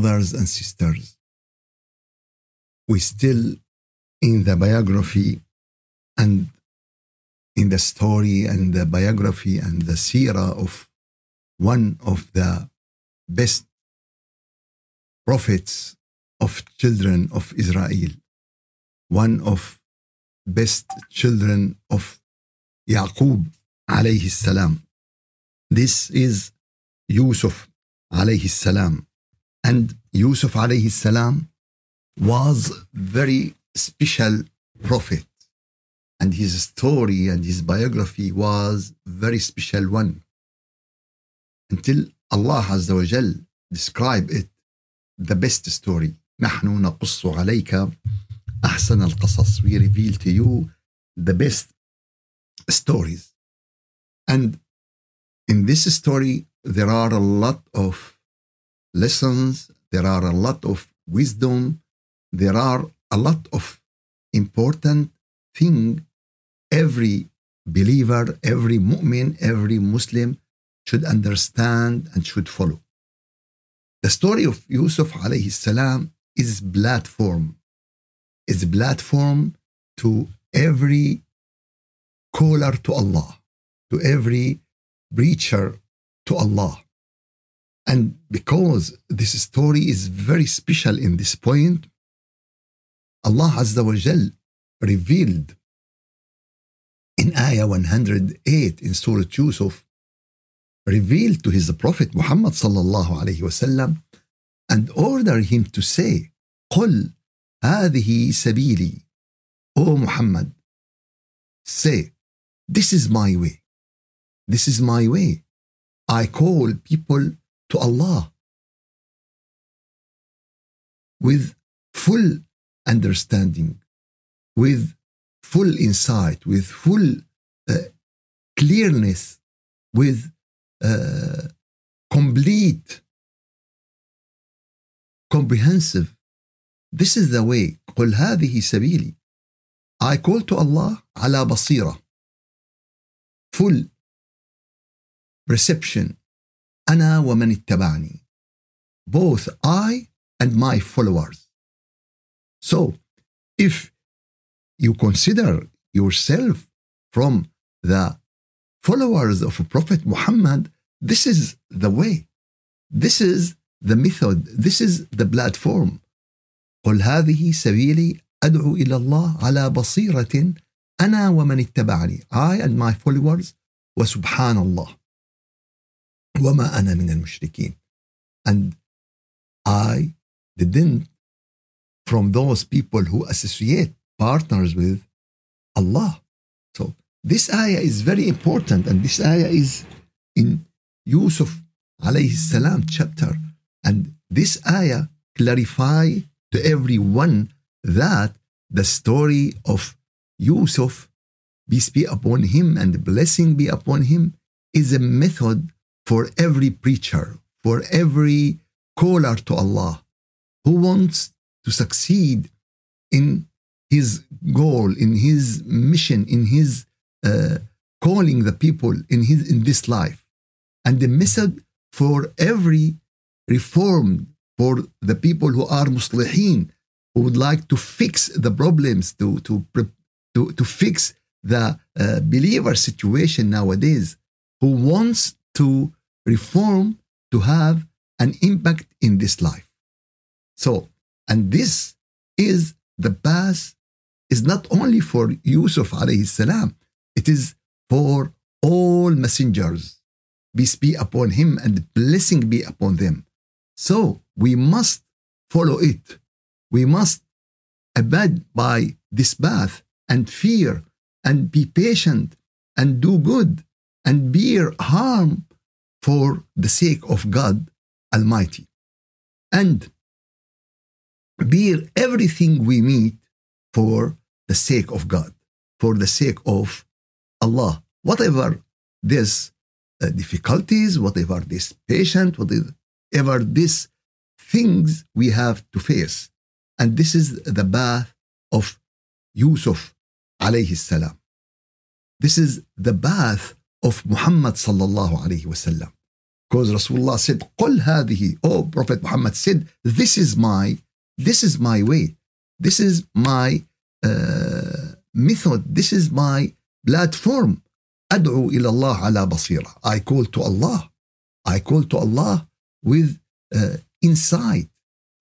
brothers and sisters, we still in the biography and in the story and the biography and the seerah of one of the best prophets of children of Israel, one of best children of Yaqub alayhi salam. This is Yusuf alayhi salam. And Yusuf alayhi salam was very special prophet. And his story and his biography was very special one. Until Allah Azza wa Jal describe it the best story. نحن نقص عليك أحسن القصص. We reveal to you the best stories. And in this story, there are a lot of lessons, there are a lot of wisdom, there are a lot of important thing every believer, every mu'min, every Muslim should understand and should follow. The story of Yusuf alayhi salam is platform, is platform to every caller to Allah, to every preacher to Allah. And because this story is very special in this point, Allah Azza wa Jal revealed in Ayah 108 in Surah Yusuf, revealed to his Prophet Muhammad sallallahu alayhi wasallam and order him to say, قل هذه سبيلي O Muhammad, say, this is my way. This is my way. I call people to Allah with full understanding, with full insight, with full uh, clearness, with uh, complete, comprehensive. This is the way. قل هذه سبيلي. I call to Allah على بصيرة. Full perception. أنا ومن اتبعني. Both I and my followers. So, if you consider yourself from the followers of Prophet Muhammad, this is the way. This is the method. This is the platform. قل هذه سبيلي أدعو إلى الله على بصيرة أنا ومن اتبعني I and my followers وسبحان الله وما أنا من المشركين and I didn't from those people who associate partners with Allah. So this ayah is very important, and this ayah is in Yusuf alayhi salam chapter. And this ayah clarify to everyone that the story of Yusuf, peace be upon him and blessing be upon him, is a method for every preacher, for every caller to Allah who wants to succeed in his goal, in his mission, in his uh, calling the people in his in this life, and the method for every reform for the people who are muslihin, who would like to fix the problems, to to to, to fix the uh, believer situation nowadays, who wants to reform to have an impact in this life. So, and this is the path is not only for Yusuf alayhi salam, it is for all messengers. Peace be upon him and blessing be upon them. So we must follow it. We must abide by this path and fear and be patient and do good and bear harm for the sake of God Almighty. And bear everything we meet for the sake of God, for the sake of Allah. Whatever this uh, difficulties, whatever this patient, whatever these things we have to face. And this is the path of Yusuf alayhi salam. This is the path of Muhammad sallallahu alayhi wasallam. because Rasulullah said, قل هذه, oh Prophet Muhammad said, this is my, this is my way. This is my uh, method. This is my platform. أدعو إلى الله على بصيرة. I call to Allah. I call to Allah with uh, insight,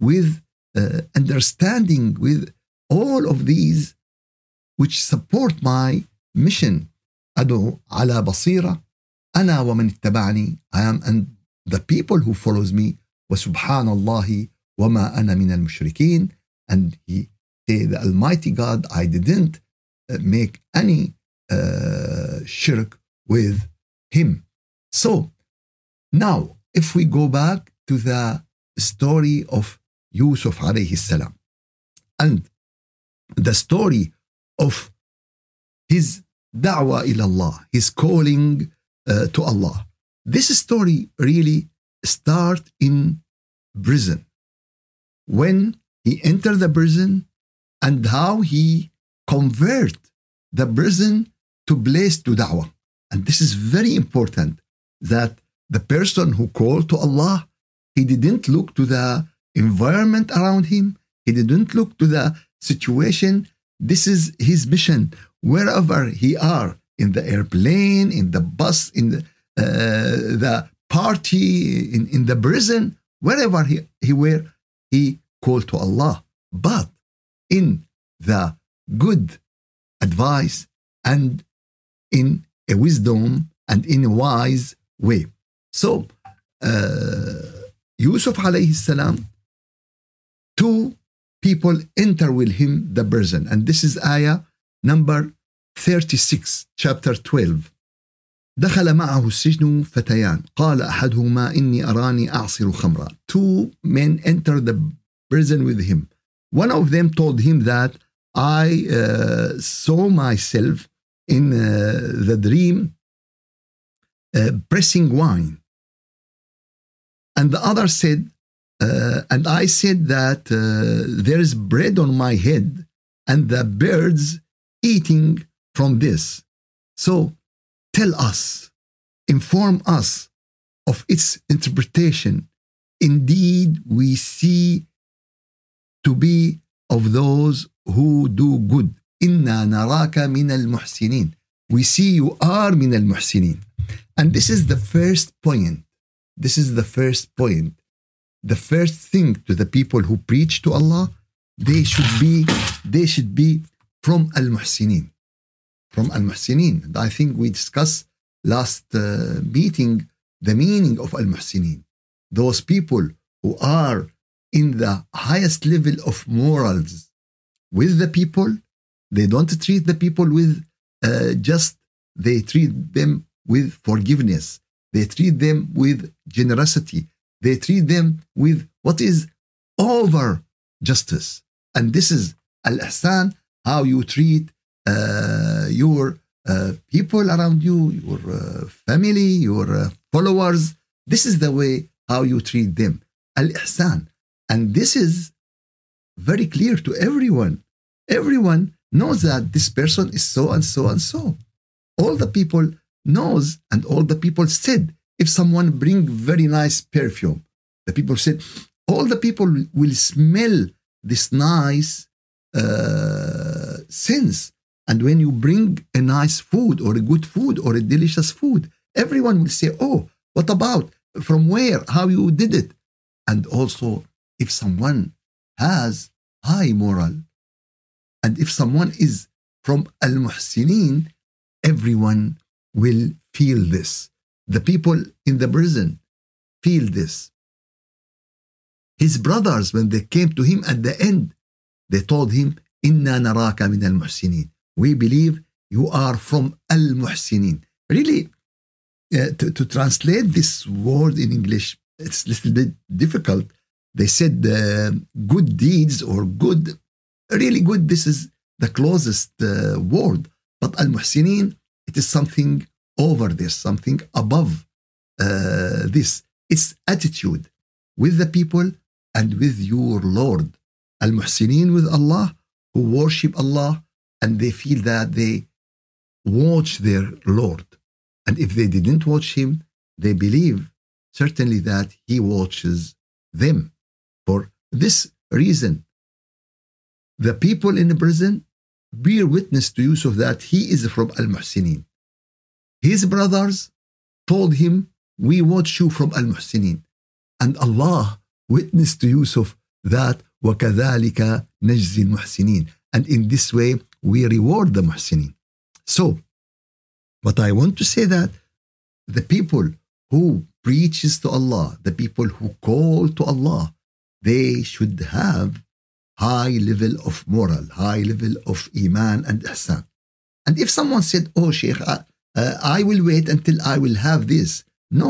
with uh, understanding, with all of these which support my mission. أدعو على بصيرة أنا ومن اتبعني I am and the people who follows me وسبحان الله وما أنا من المشركين and he say the Almighty God I didn't uh, make any uh, shirk with him so now if we go back to the story of Yusuf alayhi salam and the story of his da'wah ila Allah, his calling uh, to Allah. This story really start in prison. When he entered the prison and how he convert the prison to place to da'wah. And this is very important that the person who called to Allah, he didn't look to the environment around him. He didn't look to the situation. This is his mission. Wherever he are, in the airplane, in the bus, in the, uh, the party, in, in the prison, wherever he, he were, he called to Allah. But in the good advice and in a wisdom and in a wise way. So, uh, Yusuf alayhi salam, two people enter with him the prison. And this is ayah number 36 chapter 12 دخل معه السجن فتيان قال أحدهما إني أراني أعصر خمرا Two men entered the prison with him. One of them told him that I uh, saw myself in uh, the dream uh, pressing wine. And the other said, uh, and I said that uh, there is bread on my head and the birds eating from this. So tell us, inform us of its interpretation. Indeed, we see to be of those who do good. إنا نراك من المحسنين. We see you are من المحسنين. And this is the first point. This is the first point. The first thing to the people who preach to Allah, they should be, they should be from al-muhsinin from Al Muhsinin. I think we discussed last uh, meeting the meaning of Al Muhsinin. Those people who are in the highest level of morals with the people, they don't treat the people with uh, just, they treat them with forgiveness. They treat them with generosity. They treat them with what is over justice. And this is Al Ihsan, how you treat uh, your uh, people around you, your uh, family, your followers. This is the way how you treat them. Al ihsan. And this is very clear to everyone. Everyone knows that this person is so and so and so. All the people knows and all the people said if someone bring very nice perfume, the people said all the people will smell this nice uh, sense and when you bring a nice food or a good food or a delicious food, everyone will say, Oh, what about? From where? How you did it? And also, if someone has high moral, and if someone is from Al Muhsinin, everyone will feel this. The people in the prison feel this. His brothers, when they came to him at the end, they told him, Inna naraka min al muhsinin we believe you are from Al Muhsinin. Really, uh, to, to, translate this word in English, it's a little bit difficult. They said uh, good deeds or good, really good, this is the closest uh, word. But Al Muhsinin, it is something over this, something above uh, this. It's attitude with the people and with your Lord. Al Muhsinin with Allah, who worship Allah and they feel that they watch their Lord. And if they didn't watch him, they believe. certainly that He watches them. For this reason, the people in the prison bear witness to Yusuf that he is from Al Muhsinin. His brothers told him, We watch you from Al Muhsinin. And Allah witnessed to Yusuf that وَكَذَلِكَ نَجْزِي الْمُحْسِنِينَ And in this way, we reward the muhsinin. So, but I want to say that the people who preaches to Allah, the people who call to Allah, they should have high level of moral, high level of iman and ihsan. And if someone said, "Oh, Sheikh, uh, I will wait until I will have this," no,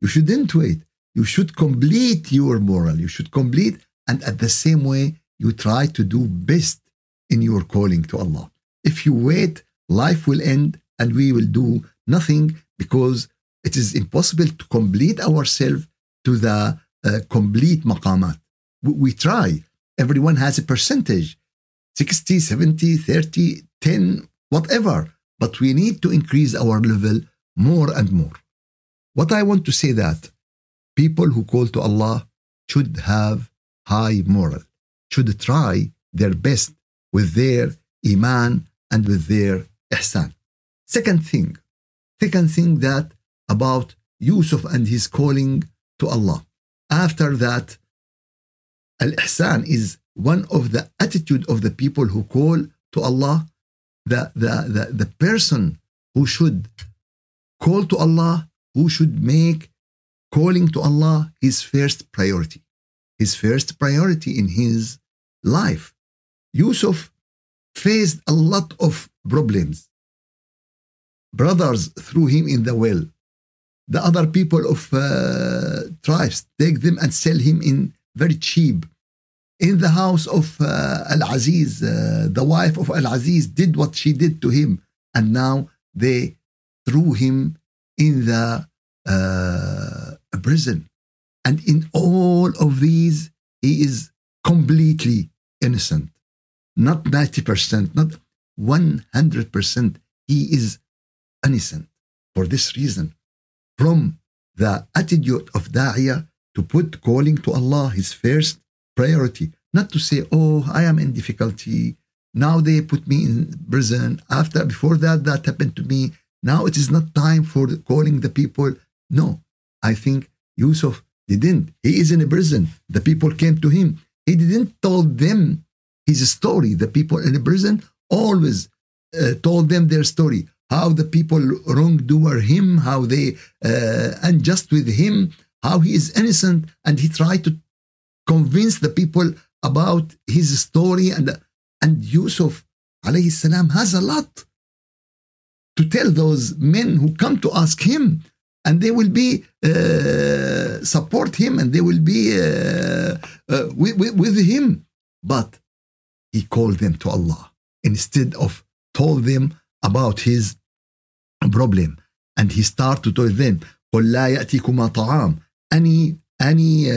you shouldn't wait. You should complete your moral. You should complete, and at the same way, you try to do best in your calling to Allah. If you wait, life will end, and we will do nothing because it is impossible to complete ourselves to the uh, complete maqamat. We, we try. Everyone has a percentage 60, 70, 30, 10, whatever. But we need to increase our level more and more. What I want to say that people who call to Allah should have high moral, should try their best with their iman and with their ihsan. Second thing, second thing that about Yusuf and his calling to Allah. After that, al-ihsan is one of the attitude of the people who call to Allah. The, the, the, the person who should call to Allah, who should make calling to Allah his first priority. His first priority in his life. Yusuf faced a lot of problems. Brothers threw him in the well. The other people of uh, tribes take them and sell him in very cheap. In the house of uh, Al Aziz, uh, the wife of Al Aziz did what she did to him, and now they threw him in the uh, prison. And in all of these, he is completely innocent. Not 90%, not 100%. He is innocent. For this reason, from the attitude of Da'iyah to put calling to Allah his first priority, not to say, oh, I am in difficulty. Now they put me in prison. After, before that, that happened to me. Now it is not time for calling the people. No, I think Yusuf didn't. He is in a prison. The people came to him. He didn't tell them his story. The people in the prison always uh, told them their story. How the people wrongdoer him, how they uh, unjust with him, how he is innocent, and he tried to convince the people about his story. And and Yusuf alayhi salam has a lot to tell those men who come to ask him and they will be uh, support him and they will be uh, uh, with, with, with, him but he called them to allah instead of told them about his problem and he started to tell them قل لا يأتيكما طعام any any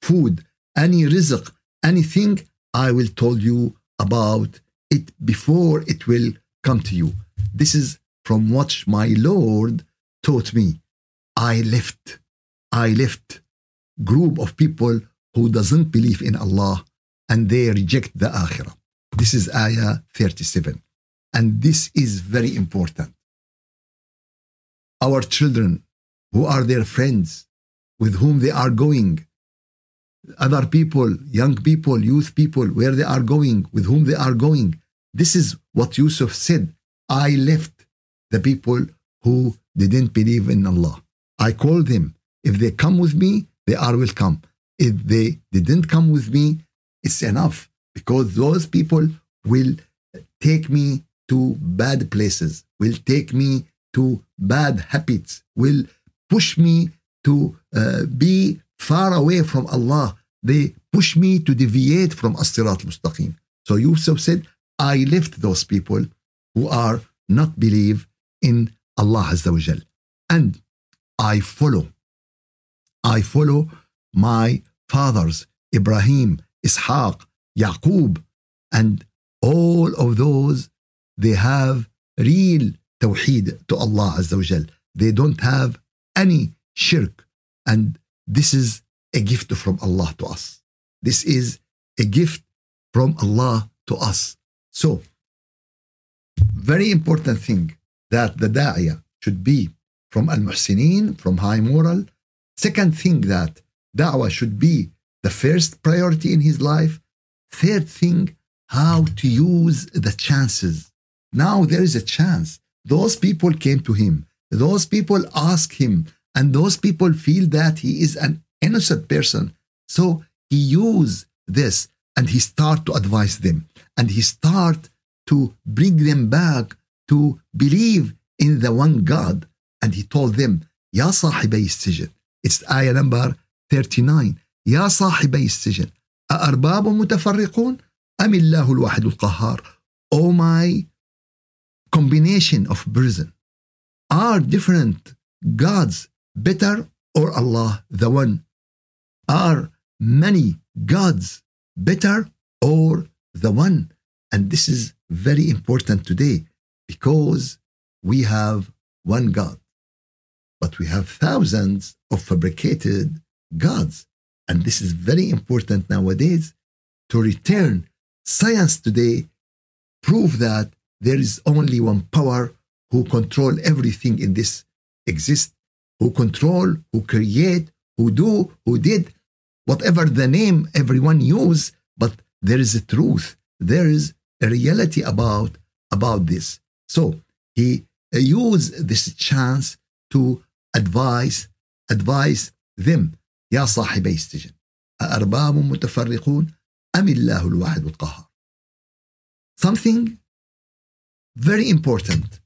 food any rizq anything I will tell you about it before it will come to you this is from what my Lord taught me I left, I left group of people who doesn't believe in Allah and they reject the akhirah. This is ayah 37. And this is very important. Our children, who are their friends, with whom they are going, other people, young people, youth people, where they are going, with whom they are going. This is what Yusuf said. I left the people who didn't believe in Allah. I called them. If they come with me, they are welcome. If they didn't come with me, it's enough because those people will take me to bad places, will take me to bad habits, will push me to uh, be far away from Allah. They push me to deviate from As-Sirat Mustaqim. So Yusuf said, I left those people who are not believe in Allah Azza wa Jal. And I follow. I follow my fathers, Ibrahim, Ishaq, Yaqub, and all of those, they have real tawheed to Allah Azza wa Jal. They don't have any shirk And this is a gift from Allah to us. This is a gift from Allah to us. So, very important thing that the da'iyah should be from al-muhsinin, from high moral. Second thing that da'wah should be the first priority in his life. Third thing, how to use the chances. Now there is a chance. Those people came to him, those people ask him, and those people feel that he is an innocent person. So he use this and he start to advise them and he start to bring them back to believe in the one God. And he told them, Ya sahibi sijin. It's ayah number 39. يا صاحبي السجن أأرباب متفرقون أم الله الواحد القهار Oh my combination of prison are different gods better or Allah the one are many gods better or the one and this is very important today because we have one God but we have thousands of fabricated gods and this is very important nowadays to return science today prove that there is only one power who control everything in this exist, who control, who create, who do, who did, whatever the name everyone use, but there is a truth. There is a reality about, about this. So he uh, used this chance to advise, advise them. يا صاحبي السجن أأرباب متفرقون أم الله الواحد القهار Something very important,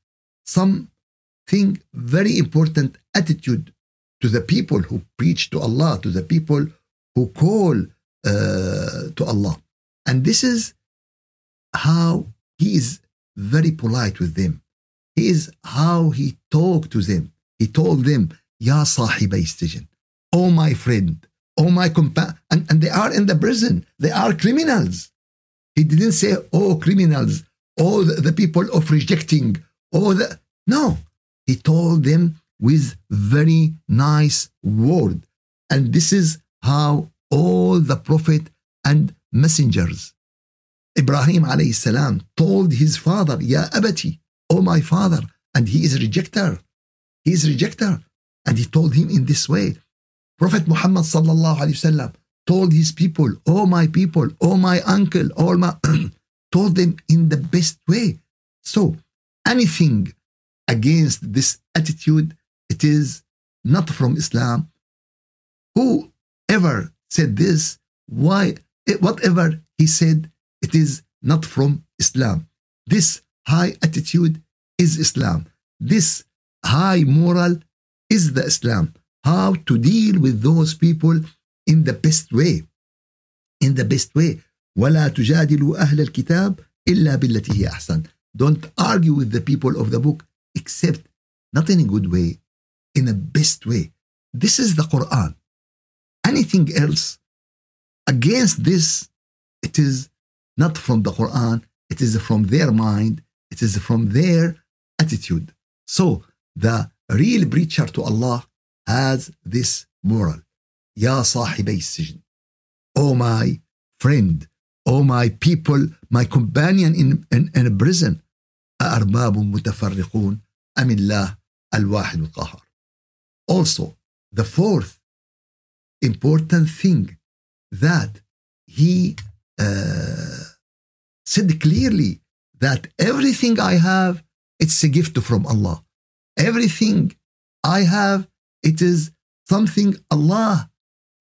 something very important attitude to the people who preach to Allah, to the people who call uh, to Allah. And this is how he is very polite with them. He is how he talked to them. He told them, Ya sahibay السجن, Oh my friend, oh my companion, and, and they are in the prison. They are criminals. He didn't say, Oh criminals, oh, the, the people of rejecting, oh, the no. He told them with very nice word. And this is how all the prophet and messengers, Ibrahim alayhi salam, told his father, Ya abati, oh my father, and he is rejecter. He is rejecter. And he told him in this way. Prophet Muhammad sallallahu alayhi wasallam told his people, oh my people, oh my uncle, all my told them in the best way. So anything against this attitude, it is not from Islam. Whoever said this, why, eh, whatever he said, it is not from Islam. This high attitude is Islam. This high moral is the Islam How to deal with those people in the best way. In the best way. ولا تجادلوا أهل الكتاب إلا بالتي هي أحسن. Don't argue with the people of the book except not in a good way, in a best way. This is the Quran. Anything else against this, it is not from the Quran, it is from their mind, it is from their attitude. So the real preacher to Allah has this moral. يا صاحبي السجن. Oh my friend, O my people, my companion in, in, in prison, أأرباب متفرقون أم الله الواحد القهار. Also, the fourth important thing that he uh, said clearly that everything I have, it's a gift from Allah. Everything I have, it is something Allah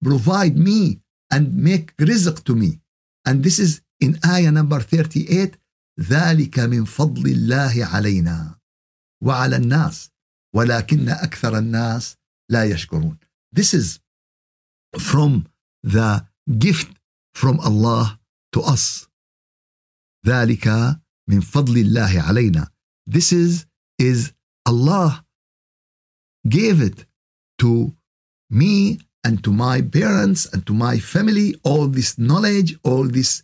provide me and make rizq to me. And this is in ayah number 38 ذلك من فضل الله علينا وعلى الناس ولكن أكثر الناس لا يشكرون. This is from the gift from Allah to us. ذلك من فضل الله علينا. This is is Allah gave it to me and to my parents and to my family all this knowledge, all this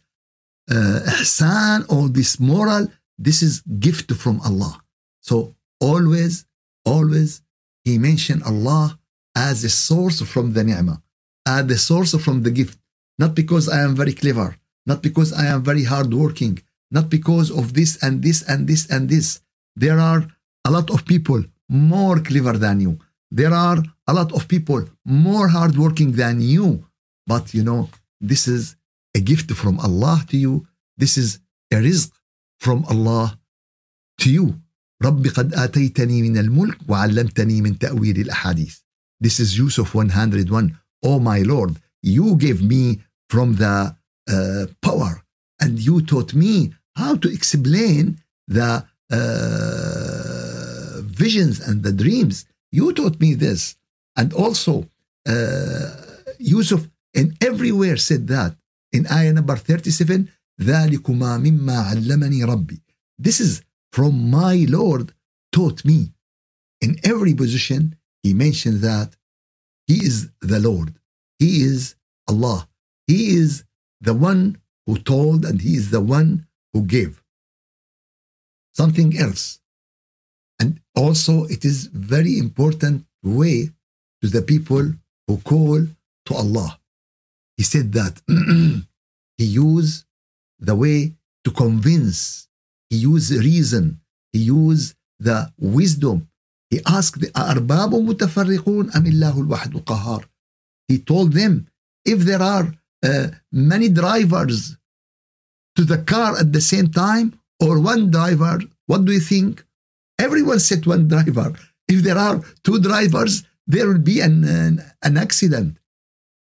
uh, all this moral. This is gift from Allah. So always, always, he mentioned Allah as a source from the ni'mah, as the source from the gift, not because I am very clever, not because I am very hardworking, not because of this and this and this and this. There are a lot of people more clever than you. There are a lot of people more hardworking than you. But you know, this is a gift from Allah to you. This is a rizq from Allah to you. رب قد آتيتني من الملك وعلمتني من تأويل الأحاديث. This is Yusuf 101. Oh my Lord, you gave me from the uh, power and you taught me how to explain the uh, visions and the dreams. You taught me this. And also, uh, Yusuf in everywhere said that. In ayah number 37, ذلكما مما علمني ربي. This is from my Lord taught me. In every position, he mentioned that he is the Lord. He is Allah. He is the one who told and he is the one who gave. Something else. And also it is very important way to the people who call to Allah. He said that he used the way to convince he used reason. He used the wisdom. He asked the أَأَرْبَابٌ مُتَفَرِّقُونَ أَمِ اللَّهُ الْوَحِدُ الْقَهَّارُ He told them, if there are uh, many drivers to the car at the same time, or one driver, what do you think? Everyone said one driver. If there are two drivers, there will be an, an, an accident.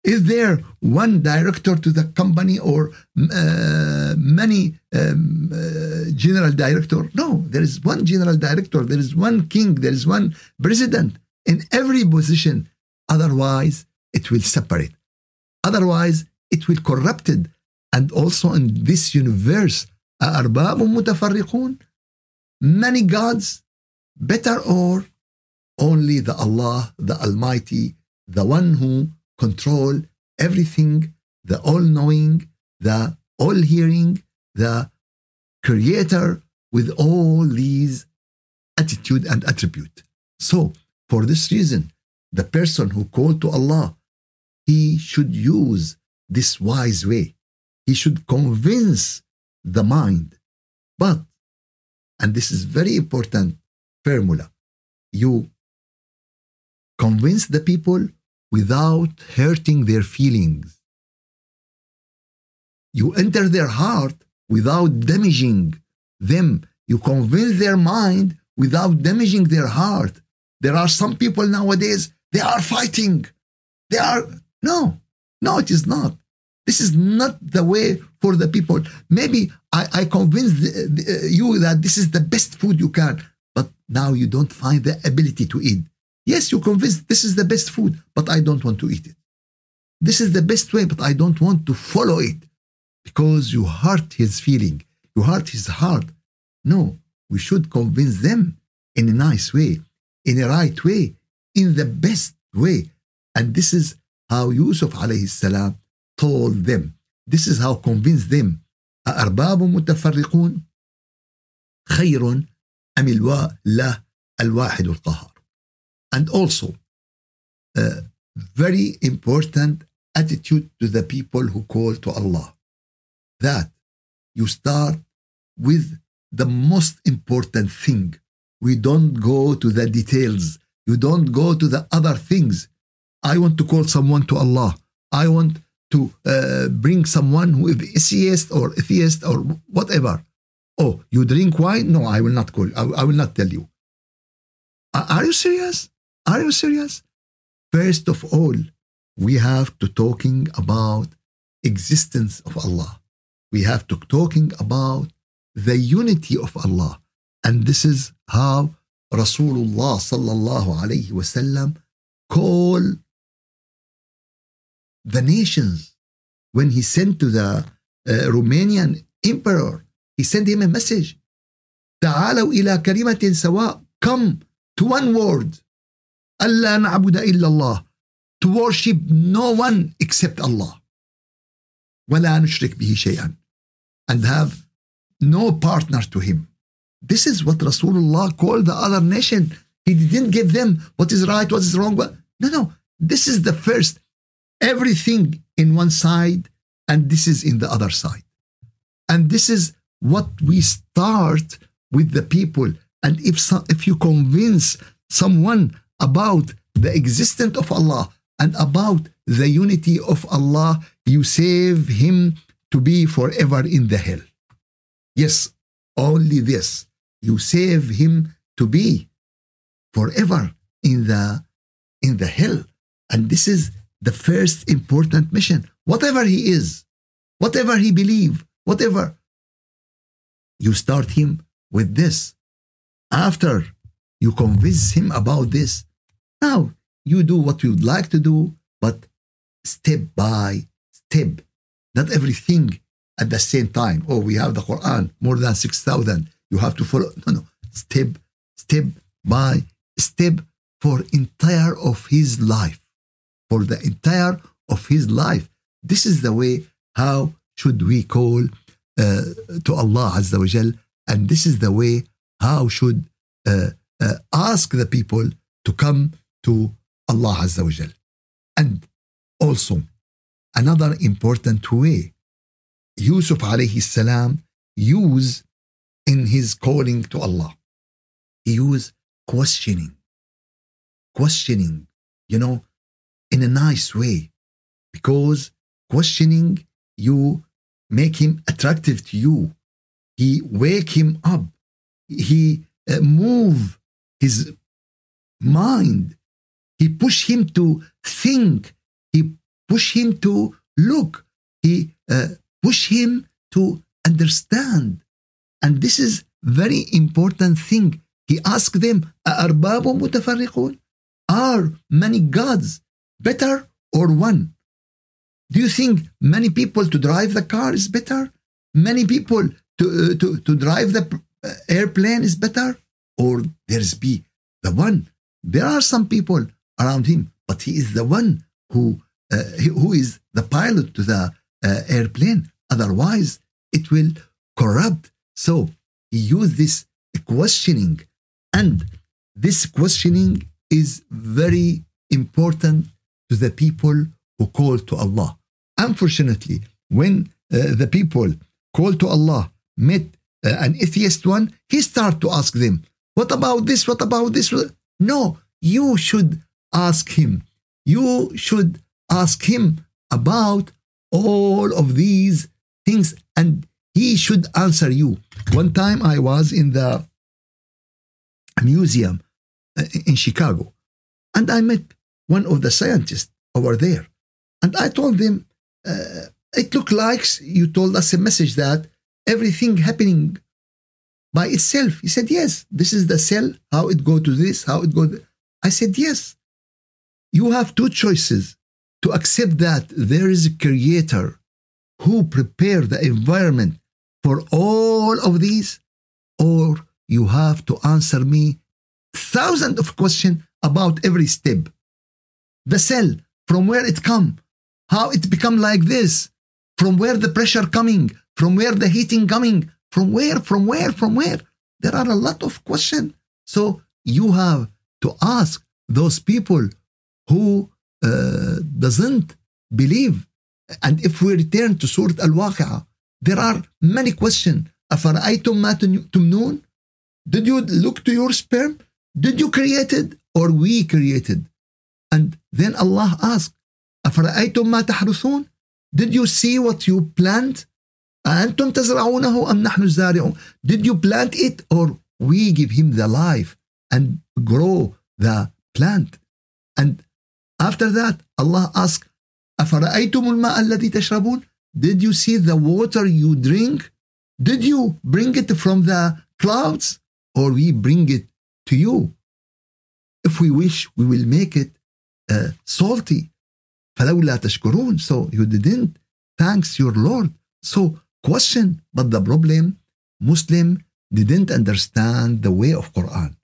Is there one director to the company or uh, many um, uh, general director? No, there is one general director, there is one king, there is one president in every position. Otherwise, it will separate. Otherwise, it will corrupted. And also in this universe, أَأَرْبَابٌ مُتَفَرِّقُونَ Many gods, better or only the Allah, the Almighty, the one who control everything, the all knowing, the all hearing, the creator with all these attitude and attribute. So, for this reason, the person who called to Allah, he should use this wise way. He should convince the mind. But, and this is very important formula, you convince the people without hurting their feelings. You enter their heart without damaging them. You convince their mind without damaging their heart. There are some people nowadays, they are fighting. They are, no, no, it is not. This is not the way for the people. Maybe I, I convinced uh, you that this is the best food you can, but now you don't find the ability to eat. Yes, you're convinced this is the best food, but I don't want to eat it. This is the best way, but I don't want to follow it because you hurt his feeling, you hurt his heart. No, we should convince them in a nice way, in a right way, in the best way. And this is how Yusuf alayhi salam told them. This is how convinced them. أأرباب متفرقون خير أم الله الواحد القهار and also a very important attitude to the people who call to Allah that you start with the most important thing. We don't go to the details. You don't go to the other things. I want to call someone to Allah. I want to uh, bring someone who is atheist or atheist or whatever. Oh, you drink wine? No, I will not call. I, I will not tell you. Are you serious? Are you serious? First of all, we have to talking about existence of Allah. We have to talking about the unity of Allah. And this is how Rasulullah sallallahu alayhi wasallam call the nations when he sent to the uh, Romanian emperor, he sent him a message. تعالوا إلى كلمة سواء. Come to one word. ألا نعبد إلا الله to worship no one except Allah ولا نشرك به شيئا and have no partner to him this is what Rasulullah called the other nation he didn't give them what is right what is wrong No, no. This is the first. Everything in one side, and this is in the other side. And this is what we start with the people. And if so, if you convince someone about the existence of Allah and about the unity of Allah, you save him to be forever in the hell. Yes, only this. You save him to be forever in the in the hell. And this is the first important mission. Whatever he is, whatever he believe, whatever, you start him with this. After you convince him about this, now you do what you would like to do, but step by step, not everything at the same time. Oh, we have the Quran, more than 6,000. You have to follow. No, no. Step, step by step for entire of his life. For the entire of his life. This is the way how should we call uh, to Allah Azza wa Jal. And this is the way how should uh, uh, ask the people to come to Allah Azza wa Jal. And also, another important way Yusuf alayhi salam use in his calling to Allah. He use questioning. Questioning, you know, in a nice way. Because questioning, you make him attractive to you. He wake him up. He uh, move his mind. He push him to think. He push him to look. He uh, push him to understand. And this is very important thing. He asked them, أَأَرْبَابٌ مُتَفَرِّقُونَ Are many gods better or one? Do you think many people to drive the car is better? Many people to, uh, to, to drive the uh, airplane is better? Or there's be the one? There are some people around him, but he is the one who, uh, who is the pilot to the uh, airplane. Otherwise, it will corrupt. So he used this questioning, and this questioning is very important to the people who call to Allah. Unfortunately, when uh, the people call to Allah met uh, an atheist one, he start to ask them, "What about this? What about this?" No, you should ask him. You should ask him about all of these things, and he should answer you. One time I was in the museum uh, in Chicago, and I met one of the scientists over there, and I told them, uh, "It looked like you told us a message that everything happening by itself." He said, "Yes, this is the cell. How it go to this? How it go?" I said, "Yes." You have two choices to accept that there is a creator who prepared the environment for all of these, or you have to answer me thousands of questions about every step The cell, from where it come, how it become like this, from where the pressure coming, from where the heating coming, from where, from where, from where. There are a lot of questions. So you have to ask those people who uh, doesn't believe. And if we return to Surah Al-Waqi'ah, there are many questions. أفرأيتم ما تمنون? Did you look to your sperm? Did you create it or we created? And then Allah asked, أفرأيتم ما تحرثون? Did you see what you plant? أنتم تزرعونه أم نحن الزارعون? Did you plant it or we give him the life and grow the plant? And after that, Allah asked, أفرأيتم الماء الذي تشربون? Did you see the water you drink? Did you bring it from the clouds or we bring it to you? If we wish, we will make it uh, salty. فلولا تشكرون. So you didn't thanks your Lord. So question, but the problem, Muslim didn't understand the way of Quran.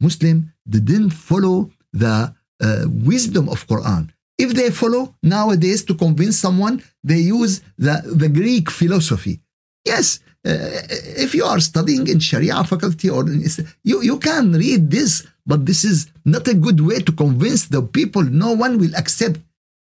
Muslim didn't follow the uh, wisdom of Quran. If they follow nowadays to convince someone, they use the, the Greek philosophy. Yes, uh, if you are studying in Sharia faculty or in, you, you can read this, but this is not a good way to convince the people. No one will accept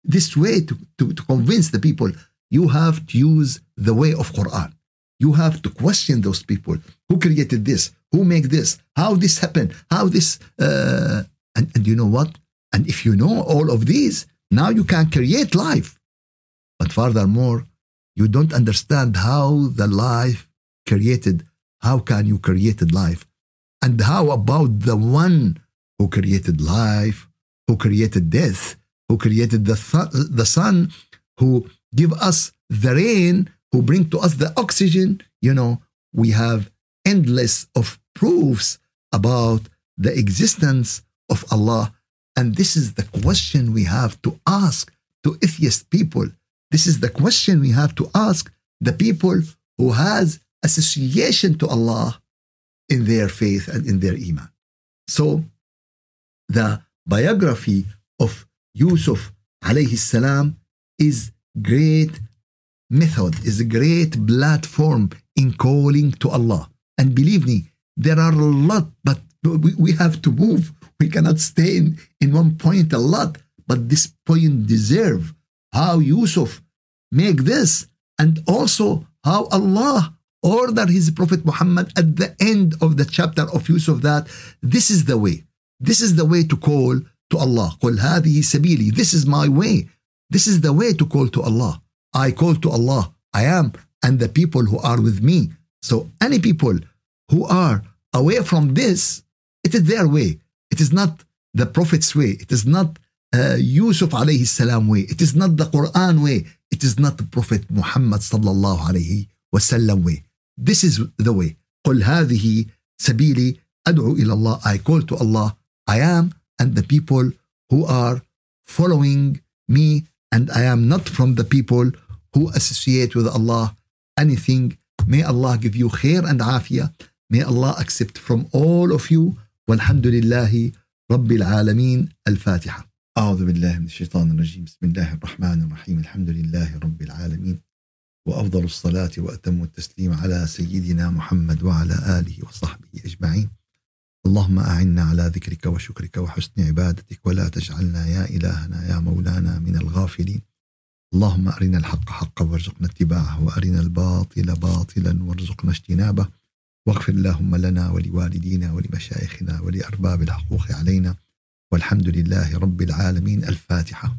this way to, to, to convince the people. You have to use the way of Quran. You have to question those people. Who created this? Who make this? How this happened? How this? Uh, and, and you know what? And if you know all of these, now you can create life. But furthermore, you don't understand how the life created. How can you created life? And how about the one who created life, who created death, who created the, th- the sun, who give us the rain, who bring to us the oxygen? You know, we have endless of proofs about the existence of Allah. And this is the question we have to ask to atheist people. This is the question we have to ask the people who has association to Allah in their faith and in their iman. So the biography of Yusuf alayhi salam is great method, is a great platform in calling to Allah. And believe me, there are a lot, but we, have to move. We cannot stay in, in one point a lot. But this point deserve how Yusuf make this and also how Allah order his Prophet Muhammad at the end of the chapter of Yusuf that this is the way. This is the way to call to Allah. قل هذه سبيلي. This is my way. This is the way to call to Allah. I call to Allah. I am and the people who are with me. So any people who are away from this, it is their way. It is not the Prophet's way. It is not uh, Yusuf alayhi salam way. It is not the Quran way. It is not the Prophet Muhammad sallallahu alayhi wasallam way. This is the way. قل هذه سبيلي أدعو إلى الله. I call to Allah. I am and the people who are following me and I am not from the people who associate with Allah anything. May Allah give you khair and afiyah. May Allah accept from all of you. والحمد لله رب العالمين الفاتحة. أعوذ بالله من الشيطان الرجيم. بسم الله الرحمن الرحيم. الحمد لله رب العالمين. وأفضل الصلاة وأتم التسليم على سيدنا محمد وعلى آله وصحبه أجمعين. اللهم أعنا على ذكرك وشكرك وحسن عبادتك ولا تجعلنا يا إلهنا يا مولانا من الغافلين. اللهم أرنا الحق حقا وارزقنا اتباعه وأرنا الباطل باطلا وارزقنا اجتنابه. واغفر اللهم لنا ولوالدينا ولمشايخنا ولأرباب الحقوق علينا والحمد لله رب العالمين الفاتحة.